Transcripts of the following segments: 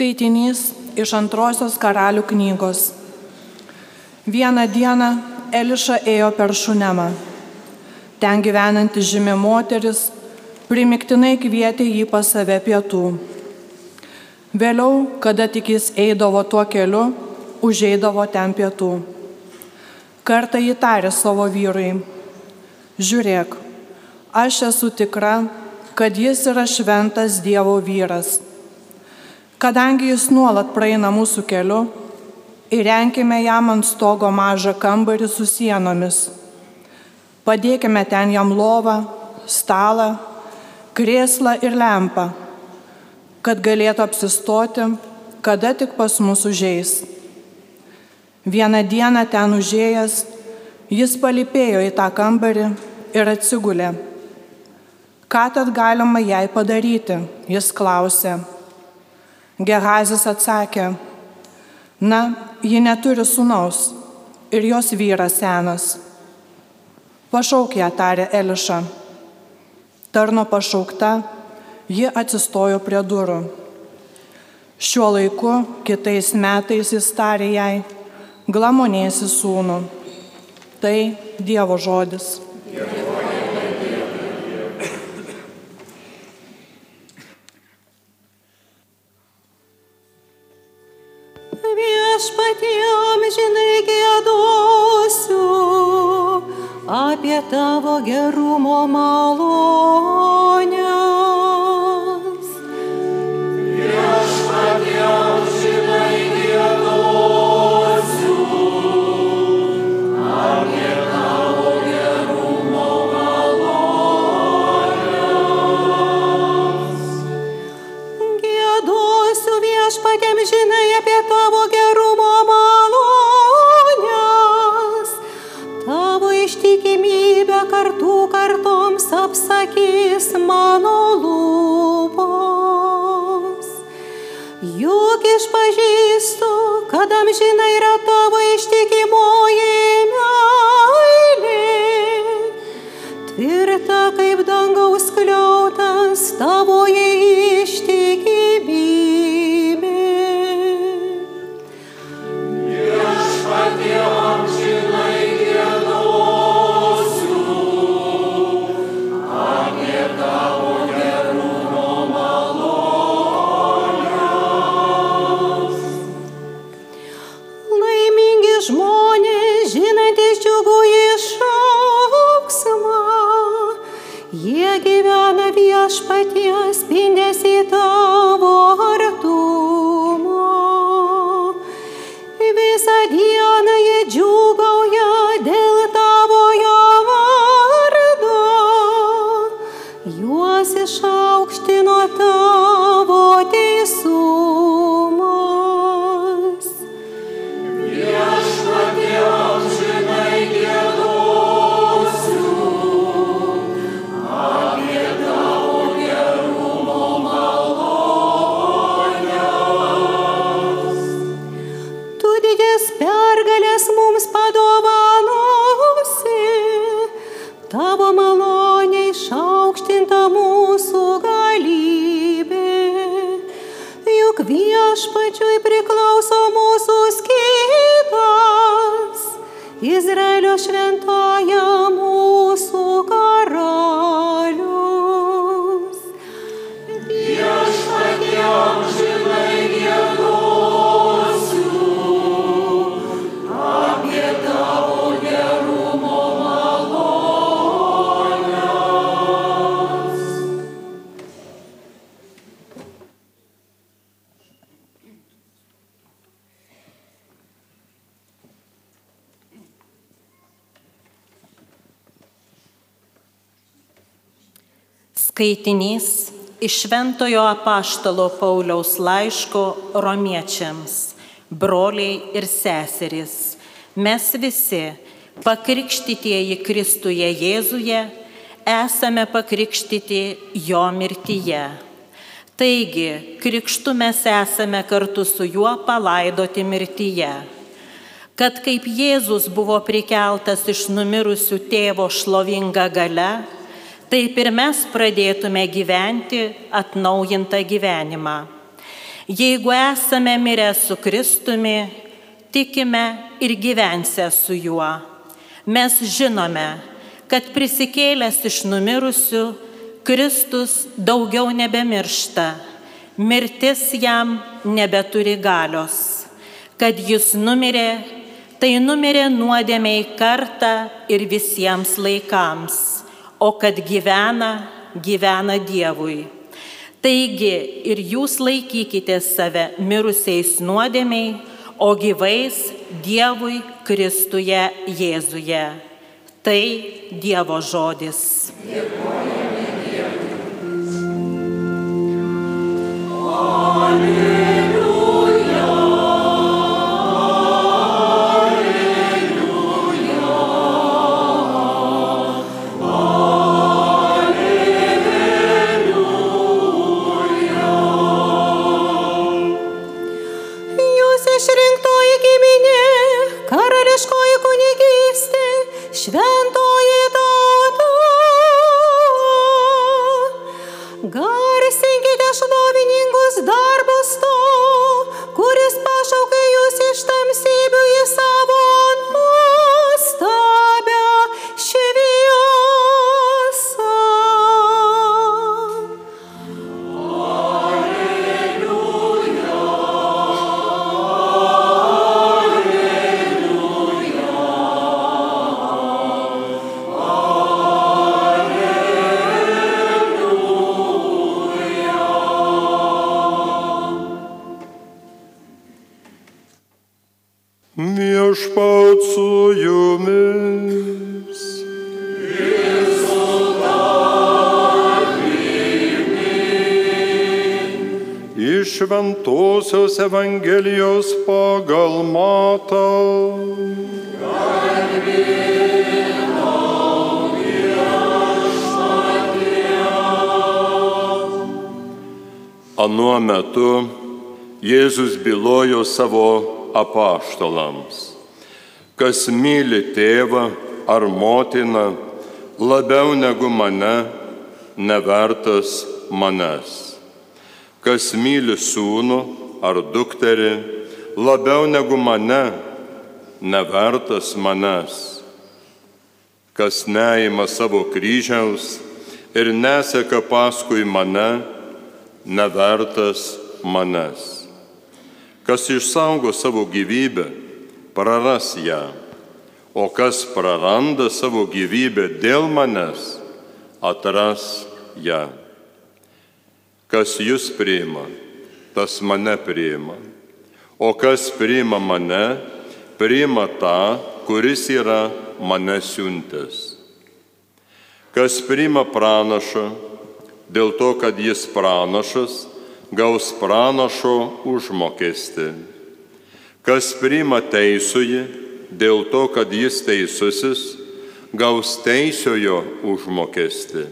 Skaitinys iš antrosios karalių knygos. Vieną dieną Eliša ėjo per šunemą. Ten gyvenanti žymi moteris primiktinai kvietė jį pas save pietų. Vėliau, kada tik jis eidavo tuo keliu, užeidavo ten pietų. Kartą jį tarė savo vyrui, žiūrėk, aš esu tikra, kad jis yra šventas Dievo vyras Kadangi jis nuolat praeina mūsų keliu, įrenkime jam ant stogo mažą kambarį su sienomis. Padėkime ten jam lovą, stalą, krėslą ir lempą, kad galėtų apsistoti, kada tik pas mus užeis. Vieną dieną ten užėjęs, jis palipėjo į tą kambarį ir atsigulė. Ką tad galima jai padaryti, jis klausė. Gehazis atsakė, na, ji neturi sunaus ir jos vyras senas. Pašauk ją, tarė Eliša. Tarno pašaukta, ji atsistojo prie durų. Šiuo laiku, kitais metais jis tarė jai, glamonėsi sūnų. Tai Dievo žodis. Viešpatiem žinai gėdosiu apie tavo gerumo malonę. kad amžinai yra tavo ištikimoji meilė. Tvirta kaip dangaus kliautas tavoje. Skaitinys iš Šventojo apaštalo Pauliaus laiško romiečiams, broliai ir seserys. Mes visi, pakrikštytieji Kristuje Jėzuje, esame pakrikštyti jo mirtyje. Taigi, krikštu mes esame kartu su juo palaidoti mirtyje. Kad kaip Jėzus buvo prikeltas iš numirusių tėvo šlovinga gale, taip ir mes pradėtume gyventi atnaujintą gyvenimą. Jeigu esame mirę su Kristumi, tikime ir gyvensę su juo. Mes žinome, kad prisikėlęs iš numirusių, Kristus daugiau nebemiršta, mirtis jam nebeturi galios. Kad jis numirė, tai numirė nuodėmiai kartą ir visiems laikams, o kad gyvena, gyvena Dievui. Taigi ir jūs laikykite save mirusiais nuodėmiai, o gyvais Dievui Kristuje Jėzuje. Tai Dievo žodis. Dėkojame Evangelijos pagal matą. Anuo metu Jėzus bylojo savo apaštalams, kas myli tėvą ar motiną labiau negu mane, nevertas manęs kas myli sūnų ar dukterį labiau negu mane, nevertas manęs. Kas neima savo kryžiaus ir neseka paskui mane, nevertas manęs. Kas išsaugo savo gyvybę, praras ją, o kas praranda savo gyvybę dėl manęs, atras ją. Kas jūs priima, tas mane priima. O kas priima mane, priima tą, kuris yra mane siuntęs. Kas priima pranašą, dėl to, kad jis pranašas, gaus pranašo užmokesti. Kas priima teisųjį, dėl to, kad jis teisusis, gaus teisiojo užmokesti.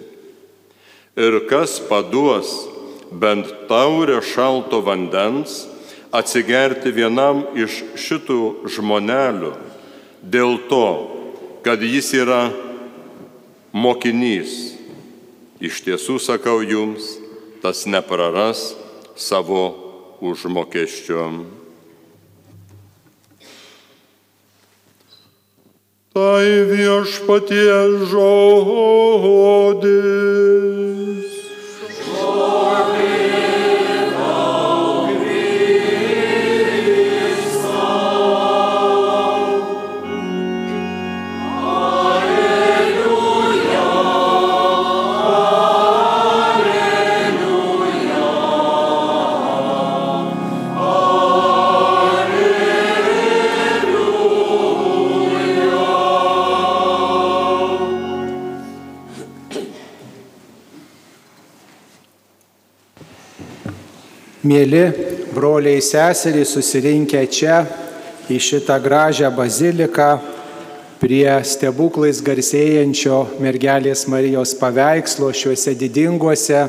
Ir kas paduos bent taurę šalto vandens atsigerti vienam iš šitų žmonelių dėl to, kad jis yra mokinys. Iš tiesų sakau jums, tas nepraras savo užmokesčio. Tai viešpatie žodis. Mėly broliai seserys susirinkę čia į šitą gražią baziliką prie stebuklais garsėjančio mergelės Marijos paveikslo šiuose didinguose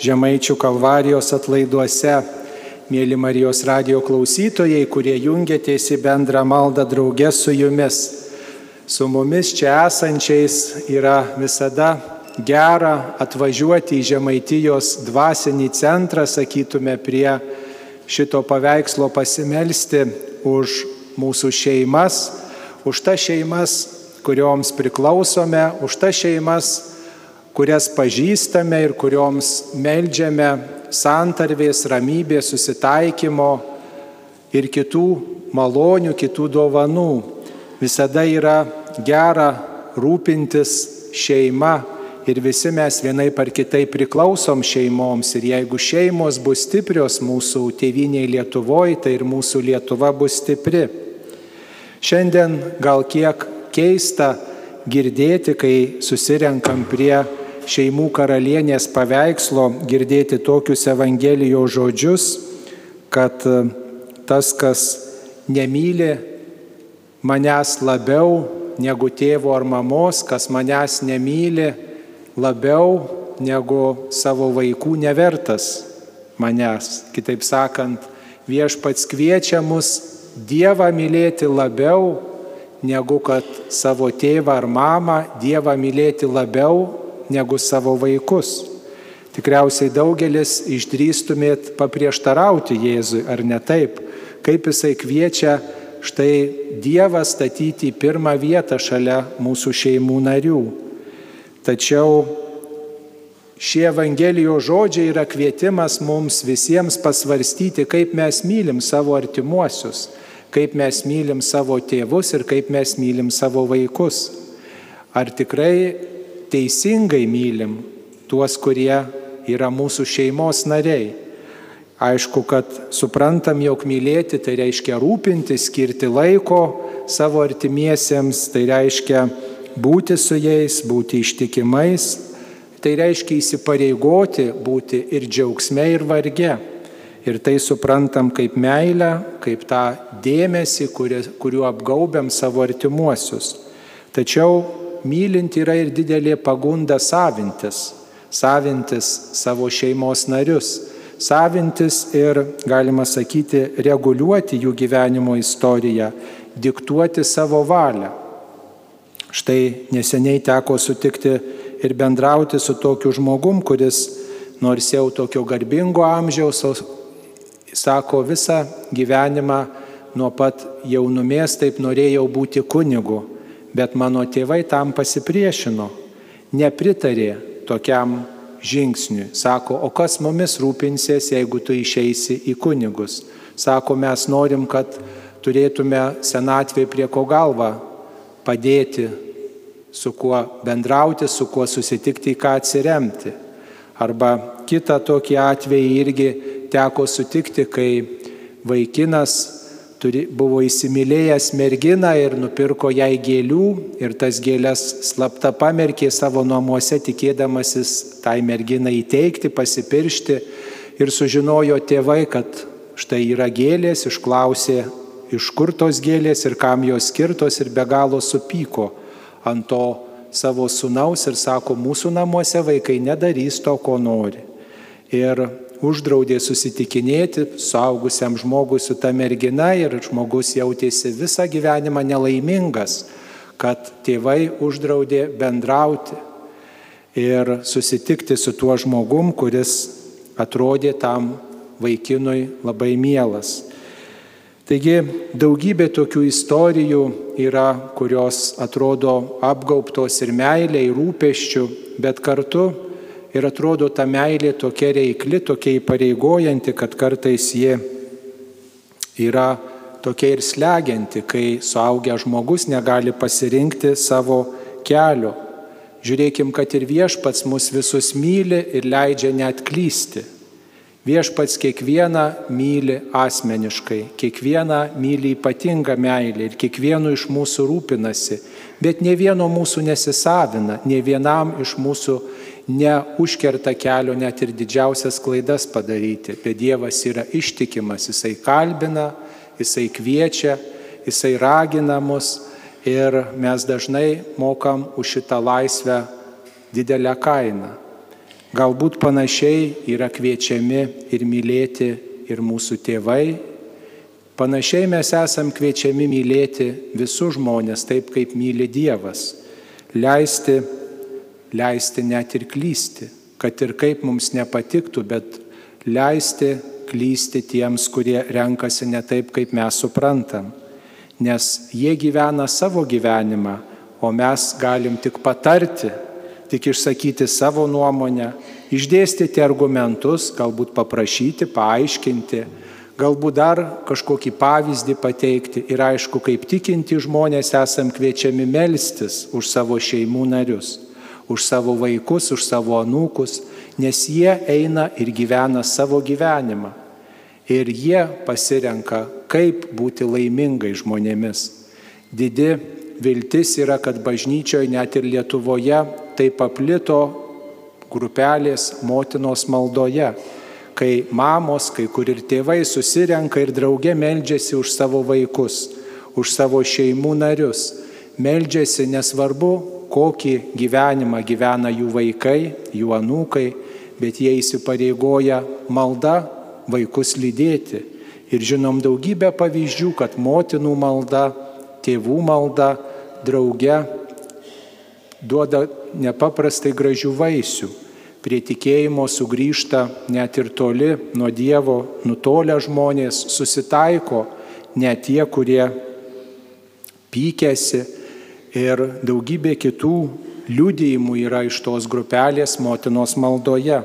Žemaičių kalvarijos atlaiduose. Mėly Marijos radio klausytojai, kurie jungiatės į bendrą maldą draugę su jumis. Su mumis čia esančiais yra visada gera atvažiuoti į Žemaitijos dvasinį centrą, sakytume, prie šito paveikslo pasimelsti už mūsų šeimas, už tas šeimas, kurioms priklausome, už tas šeimas, kurias pažįstame ir kurioms melžiame santarvės, ramybės, susitaikymo ir kitų malonių, kitų dovanų. Visada yra gera rūpintis šeima ir visi mes vienai par kitai priklausom šeimoms ir jeigu šeimos bus stiprios mūsų tėviniai Lietuvoje, tai ir mūsų Lietuva bus stipri. Šiandien gal kiek keista girdėti, kai susirenkam prie šeimų karalienės paveikslo, girdėti tokius Evangelijos žodžius, kad e, tas, kas nemyli manęs labiau negu tėvo ar mamos, kas manęs nemyli, labiau negu savo vaikų nevertas manęs. Kitaip sakant, viešpats kviečia mus Dievą mylėti labiau negu kad savo tėvą ar mamą, Dievą mylėti labiau negu savo vaikus. Tikriausiai daugelis išdrįstumėt paprieštarauti Jėzui, ar ne taip, kaip jisai kviečia štai Dievą statyti į pirmą vietą šalia mūsų šeimų narių. Tačiau šie Evangelijos žodžiai yra kvietimas mums visiems pasvarstyti, kaip mes mylim savo artimuosius, kaip mes mylim savo tėvus ir kaip mes mylim savo vaikus. Ar tikrai teisingai mylim tuos, kurie yra mūsų šeimos nariai. Aišku, kad suprantam, jog mylėti tai reiškia rūpinti, skirti laiko savo artimiesiems, tai reiškia būti su jais, būti ištikimais, tai reiškia įsipareigoti būti ir džiaugsme, ir varge. Ir tai suprantam kaip meilę, kaip tą dėmesį, kuriuo apgaubiam savo artimuosius. Tačiau mylint yra ir didelė pagunda savintis, savintis savo šeimos narius, savintis ir, galima sakyti, reguliuoti jų gyvenimo istoriją, diktuoti savo valią. Štai neseniai teko sutikti ir bendrauti su tokiu žmogum, kuris nors jau tokio garbingo amžiaus, sako visą gyvenimą nuo pat jaunumės taip norėjau būti kunigu, bet mano tėvai tam pasipriešino, nepritarė tokiam žingsniui. Sako, o kas mumis rūpinsies, jeigu tu išeisi į kunigus? Sako, mes norim, kad turėtume senatvėje prie ko galvą padėti, su kuo bendrauti, su kuo susitikti, į ką atsiremti. Arba kitą tokį atvejį irgi teko sutikti, kai vaikinas turi, buvo įsimylėjęs merginą ir nupirko jai gėlių ir tas gėlės slapta pamerkė savo namuose, tikėdamasis tai merginai įteikti, pasipiršti ir sužinojo tėvai, kad štai yra gėlės, išklausė iš kur tos gėlės ir kam jos skirtos ir be galo supyko ant to savo sunaus ir sako, mūsų namuose vaikai nedarys to, ko nori. Ir uždraudė susitikinėti suaugusiam žmogui su ta mergina ir žmogus jautėsi visą gyvenimą nelaimingas, kad tėvai uždraudė bendrauti ir susitikti su tuo žmogum, kuris atrodė tam vaikinui labai mielas. Taigi daugybė tokių istorijų yra, kurios atrodo apgauptos ir meilė, ir rūpeščių, bet kartu ir atrodo ta meilė tokia reikli, tokia įpareigojanti, kad kartais jie yra tokia ir slegianti, kai suaugęs žmogus negali pasirinkti savo kelio. Žiūrėkim, kad ir viešpats mus visus myli ir leidžia net klysti. Viešpats kiekvieną myli asmeniškai, kiekvieną myli ypatingą meilę ir kiekvienu iš mūsų rūpinasi, bet ne vieno mūsų nesisavina, ne vienam iš mūsų neužkerta kelio net ir didžiausias klaidas padaryti, bet Dievas yra ištikimas, Jisai kalbina, Jisai kviečia, Jisai ragina mus ir mes dažnai mokam už šitą laisvę didelę kainą. Galbūt panašiai yra kviečiami ir mylėti ir mūsų tėvai. Panašiai mes esam kviečiami mylėti visus žmonės taip, kaip myli Dievas. Leisti, leisti net ir klysti, kad ir kaip mums nepatiktų, bet leisti klysti tiems, kurie renkasi ne taip, kaip mes suprantam. Nes jie gyvena savo gyvenimą, o mes galim tik patarti, tik išsakyti savo nuomonę, išdėstyti argumentus, galbūt paprašyti, paaiškinti, galbūt dar kažkokį pavyzdį pateikti ir aišku, kaip tikinti žmonės esam kviečiami melstis už savo šeimų narius, už savo vaikus, už savo anūkus, nes jie eina ir gyvena savo gyvenimą. Ir jie pasirenka, kaip būti laimingai žmonėmis. Didi viltis yra, kad bažnyčioje net ir Lietuvoje tai paplito grupelės motinos maldoje, kai mamos, kai kur ir tėvai susirenka ir drauge meldžiasi už savo vaikus, už savo šeimų narius. Meldžiasi nesvarbu, kokį gyvenimą gyvena jų vaikai, jų anūkai, bet jie įsipareigoja malda vaikus lydėti. Ir žinom daugybę pavyzdžių, kad motinų malda, tėvų malda drauge duoda nepaprastai gražių vaisių. Prie tikėjimo sugrįžta net ir toli nuo Dievo nutolę žmonės, susitaiko net tie, kurie pykėsi ir daugybė kitų liudijimų yra iš tos grupelės motinos maldoje.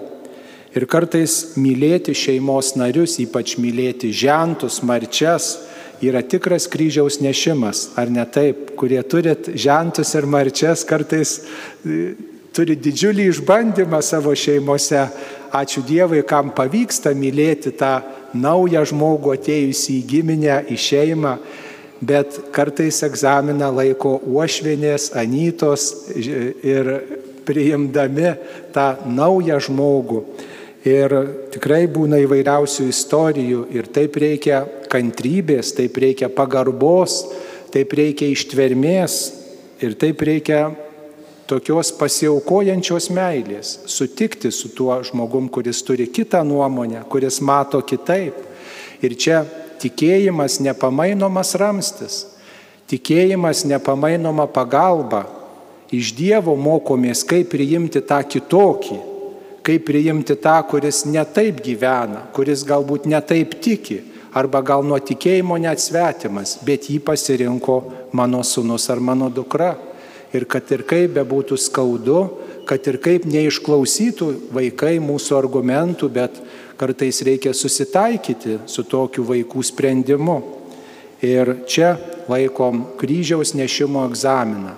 Ir kartais mylėti šeimos narius, ypač mylėti žentus, marčias, yra tikras kryžiaus nešimas, ar ne taip, kurie turit žentus ir marčias, kartais e, turi didžiulį išbandymą savo šeimose. Ačiū Dievui, kam pavyksta mylėti tą naują žmogų atėjusį į giminę, į šeimą, bet kartais egzaminą laiko uošvienės, anytos ir priimdami tą naują žmogų. Ir tikrai būna įvairiausių istorijų ir taip reikia kantrybės, taip reikia pagarbos, taip reikia ištvermės ir taip reikia tokios pasiaukojančios meilės, sutikti su tuo žmogum, kuris turi kitą nuomonę, kuris mato kitaip. Ir čia tikėjimas nepamainomas ramstis, tikėjimas nepamainoma pagalba. Iš Dievo mokomės, kaip priimti tą kitokį kaip priimti tą, kuris netaip gyvena, kuris galbūt netaip tiki, arba gal nuo tikėjimo net svetimas, bet jį pasirinko mano sunus ar mano dukra. Ir kad ir kaip bebūtų skaudu, kad ir kaip neišklausytų vaikai mūsų argumentų, bet kartais reikia susitaikyti su tokiu vaikų sprendimu. Ir čia laikom kryžiaus nešimo egzaminą.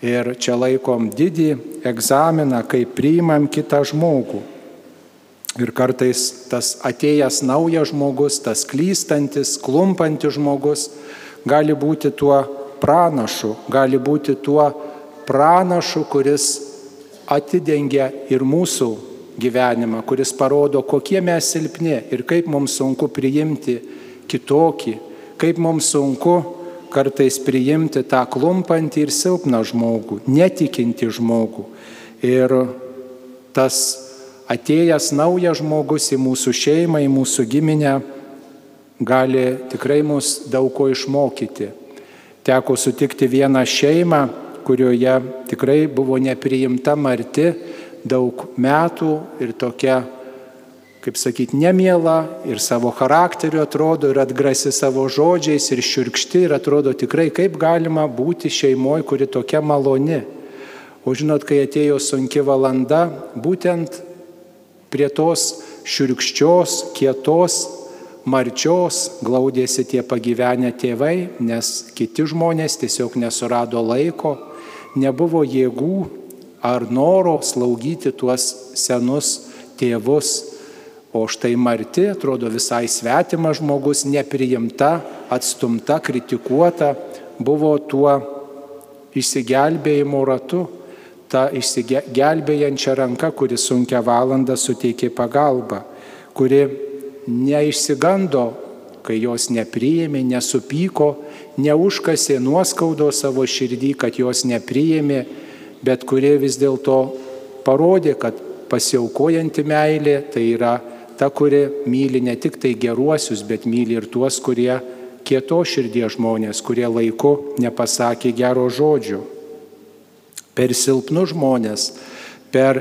Ir čia laikom didį egzaminą, kai priimam kitą žmogų. Ir kartais tas atėjęs naujas žmogus, tas klystantis, klumpantis žmogus gali būti tuo pranašu, gali būti tuo pranašu, kuris atidengia ir mūsų gyvenimą, kuris parodo, kokie mes silpni ir kaip mums sunku priimti kitokį, kaip mums sunku kartais priimti tą klumpantį ir silpną žmogų, netikinti žmogų. Ir tas atėjęs naujas žmogus į mūsų šeimą, į mūsų giminę gali tikrai mus daug ko išmokyti. Teko sutikti vieną šeimą, kurioje tikrai buvo nepriimta marti daug metų ir tokia kaip sakyti, nemiela ir savo charakteriu atrodo ir atgrasi savo žodžiais ir širkšti ir atrodo tikrai, kaip galima būti šeimoje, kuri tokia maloni. O žinot, kai atėjo sunki valanda, būtent prie tos širkščios, kietos, marčios glaudėsi tie pagyvenę tėvai, nes kiti žmonės tiesiog nesurado laiko, nebuvo jėgų ar noro slaugyti tuos senus tėvus O štai Marti atrodo visai svetimas žmogus, nepriimta, atstumta, kritikuota, buvo tuo išsigelbėjimo ratu, ta išsigelbėjančia ranka, kuri sunkia valanda suteikė pagalbą, kuri neišsigando, kai jos nepriėmė, nesupyko, neužkasė nuoskaudo savo širdį, kad jos nepriėmė, bet kurie vis dėlto parodė, kad pasiaukojanti meilė tai yra ta, kuri myli ne tik tai geruosius, bet myli ir tuos, kurie kieto širdies žmonės, kurie laiku nepasakė gero žodžio. Per silpnus žmonės, per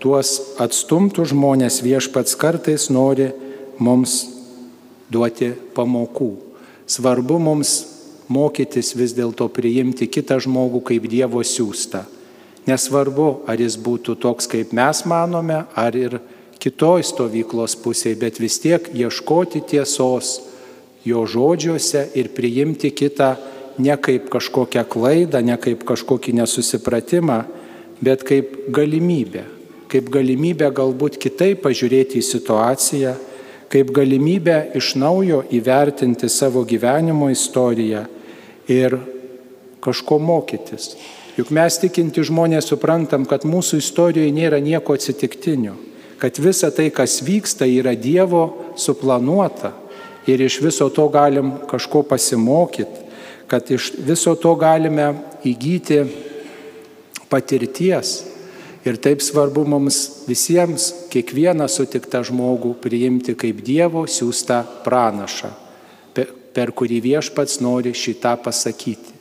tuos atstumtus žmonės viešpats kartais nori mums duoti pamokų. Svarbu mums mokytis vis dėlto priimti kitą žmogų kaip Dievo siūstą. Nesvarbu, ar jis būtų toks, kaip mes manome, ar ir kitoj stovyklos pusėje, bet vis tiek ieškoti tiesos jo žodžiuose ir priimti kitą ne kaip kažkokią klaidą, ne kaip kažkokį nesusipratimą, bet kaip galimybę. Kaip galimybę galbūt kitaip pažiūrėti į situaciją, kaip galimybę iš naujo įvertinti savo gyvenimo istoriją ir kažko mokytis. Juk mes tikinti žmonės suprantam, kad mūsų istorijoje nėra nieko atsitiktinio, kad visa tai, kas vyksta, yra Dievo suplanuota ir iš viso to galim kažko pasimokyti, kad iš viso to galime įgyti patirties. Ir taip svarbu mums visiems, kiekvieną sutiktą žmogų priimti kaip Dievo siūstą pranašą per kurį viešpats nori šitą pasakyti.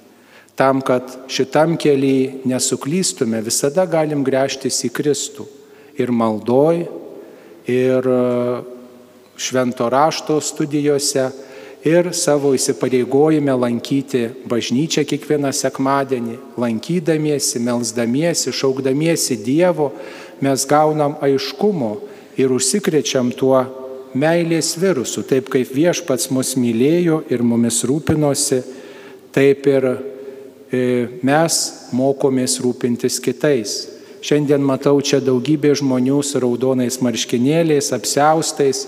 Tam, kad šitam keliai nesuklystume, visada galim grėžtis į Kristų. Ir maldoj, ir e, švento rašto studijose, ir savo įsipareigojime lankyti bažnyčią kiekvieną sekmadienį, lankydamiesi, melzdamiesi, šaukdamiesi Dievo, mes gaunam aiškumo ir užsikrečiam tuo meilės virusų. Taip kaip viešpats mus mylėjo ir mumis rūpinosi, taip ir e, mes mokomės rūpintis kitais. Šiandien matau čia daugybė žmonių su raudonais marškinėliais, apseustais.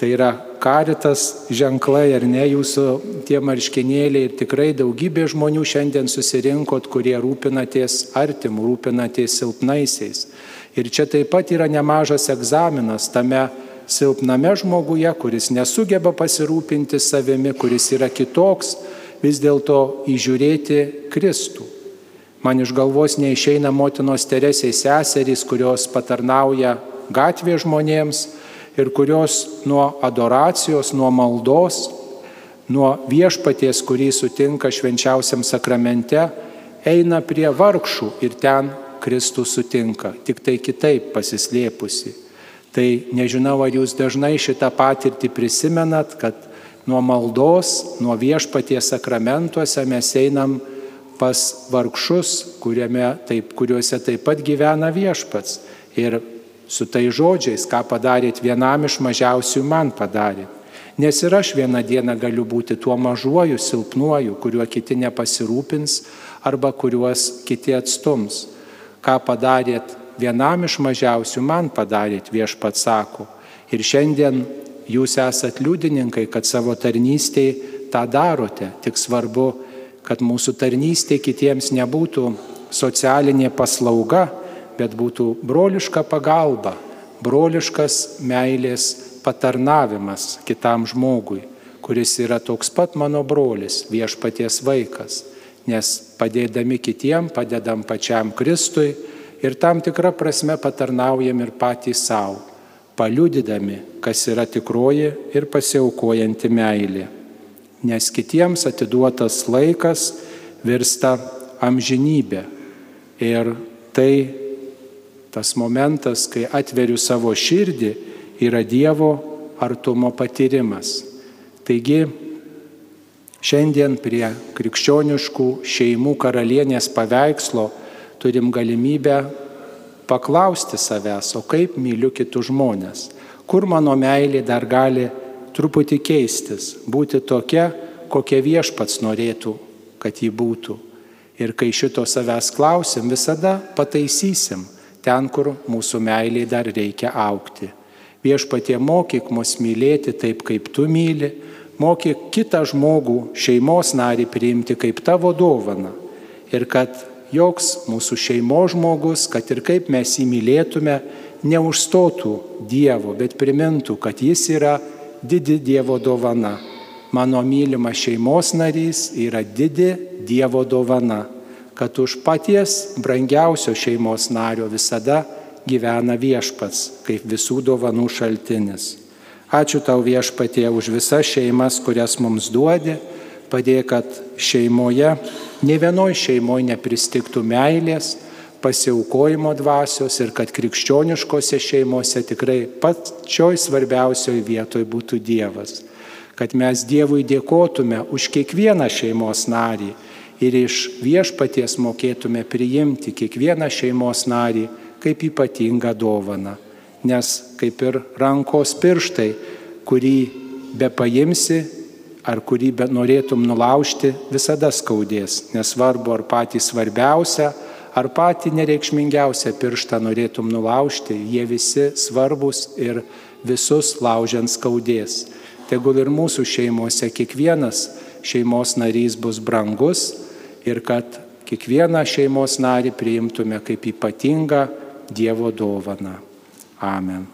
Tai yra karitas ženklai ar ne jūsų tie marškinėliai. Ir tikrai daugybė žmonių šiandien susirinkot, kurie rūpinatės artimų, rūpinatės silpnaisiais. Ir čia taip pat yra nemažas egzaminas tame silpname žmoguje, kuris nesugeba pasirūpinti savimi, kuris yra kitoks, vis dėlto įžiūrėti Kristų. Man iš galvos neišeina motinos Teresės seserys, kurios patarnauja gatvė žmonėms ir kurios nuo adoracijos, nuo maldos, nuo viešpaties, kurį sutinka švenčiausiam sakramente, eina prie vargšų ir ten Kristų sutinka, tik tai kitaip pasislėpusi. Tai nežinau, ar jūs dažnai šitą patirtį prisimenat, kad nuo maldos, nuo viešpaties sakramentuose mes einam pas vargšus, taip, kuriuose taip pat gyvena viešpats. Ir su tai žodžiais, ką padarėt vienam iš mažiausių, man padarėt. Nes ir aš vieną dieną galiu būti tuo mažuoju, silpnuoju, kuriuo kiti nepasirūpins arba kuriuos kiti atstums. Ką padarėt vienam iš mažiausių man padarėt, viešpat sako. Ir šiandien jūs esat liudininkai, kad savo tarnystėje tą darote. Tik svarbu, kad mūsų tarnystė kitiems nebūtų socialinė paslauga, bet būtų broliška pagalba, broliškas meilės patarnavimas kitam žmogui, kuris yra toks pat mano brolis, viešpaties vaikas. Nes padėdami kitiem, padedam pačiam Kristui, ir tam tikrą prasme patarnaujam ir patys savo, paliudydami, kas yra tikroji ir pasiaukojanti meilė. Nes kitiems atiduotas laikas virsta amžinybė. Ir tai tas momentas, kai atveriu savo širdį, yra Dievo artumo patyrimas. Taigi, šiandien prie krikščioniškų šeimų karalienės paveikslo turim galimybę paklausti savęs, o kaip myliu kitus žmonės, kur mano meilė dar gali truputį keistis, būti tokia, kokia viešpats norėtų, kad ji būtų. Ir kai šito savęs klausim, visada pataisysim ten, kur mūsų meiliai dar reikia aukti. Viešpatie mokyk mus mylėti taip, kaip tu myli, mokyk kitą žmogų, šeimos narį priimti kaip tavo dovana. Ir kad joks mūsų šeimos žmogus, kad ir kaip mes jį mylėtume, neužstotų Dievo, bet primintų, kad jis yra didi Dievo dovana. Mano mylimas šeimos narys yra didi Dievo dovana, kad už paties brangiausio šeimos nario visada gyvena viešpats, kaip visų dovanų šaltinis. Ačiū tau viešpatie už visas šeimas, kurias mums duodi padėk, kad šeimoje, ne vienoj šeimoje nepristiktų meilės, pasiaukojimo dvasios ir kad krikščioniškose šeimose tikrai pačioj svarbiausioj vietoj būtų Dievas. Kad mes Dievui dėkotume už kiekvieną šeimos narį ir iš viešpaties mokėtume priimti kiekvieną šeimos narį kaip ypatingą dovaną. Nes kaip ir rankos pirštai, kurį be paimsi ar kurį norėtum nulaužti, visada skaudės. Nesvarbu, ar patį svarbiausią, ar patį nereikšmingiausią pirštą norėtum nulaužti, jie visi svarbus ir visus laužiant skaudės. Tegul ir mūsų šeimose kiekvienas šeimos narys bus brangus ir kad kiekvieną šeimos narį priimtume kaip ypatingą Dievo dovaną. Amen.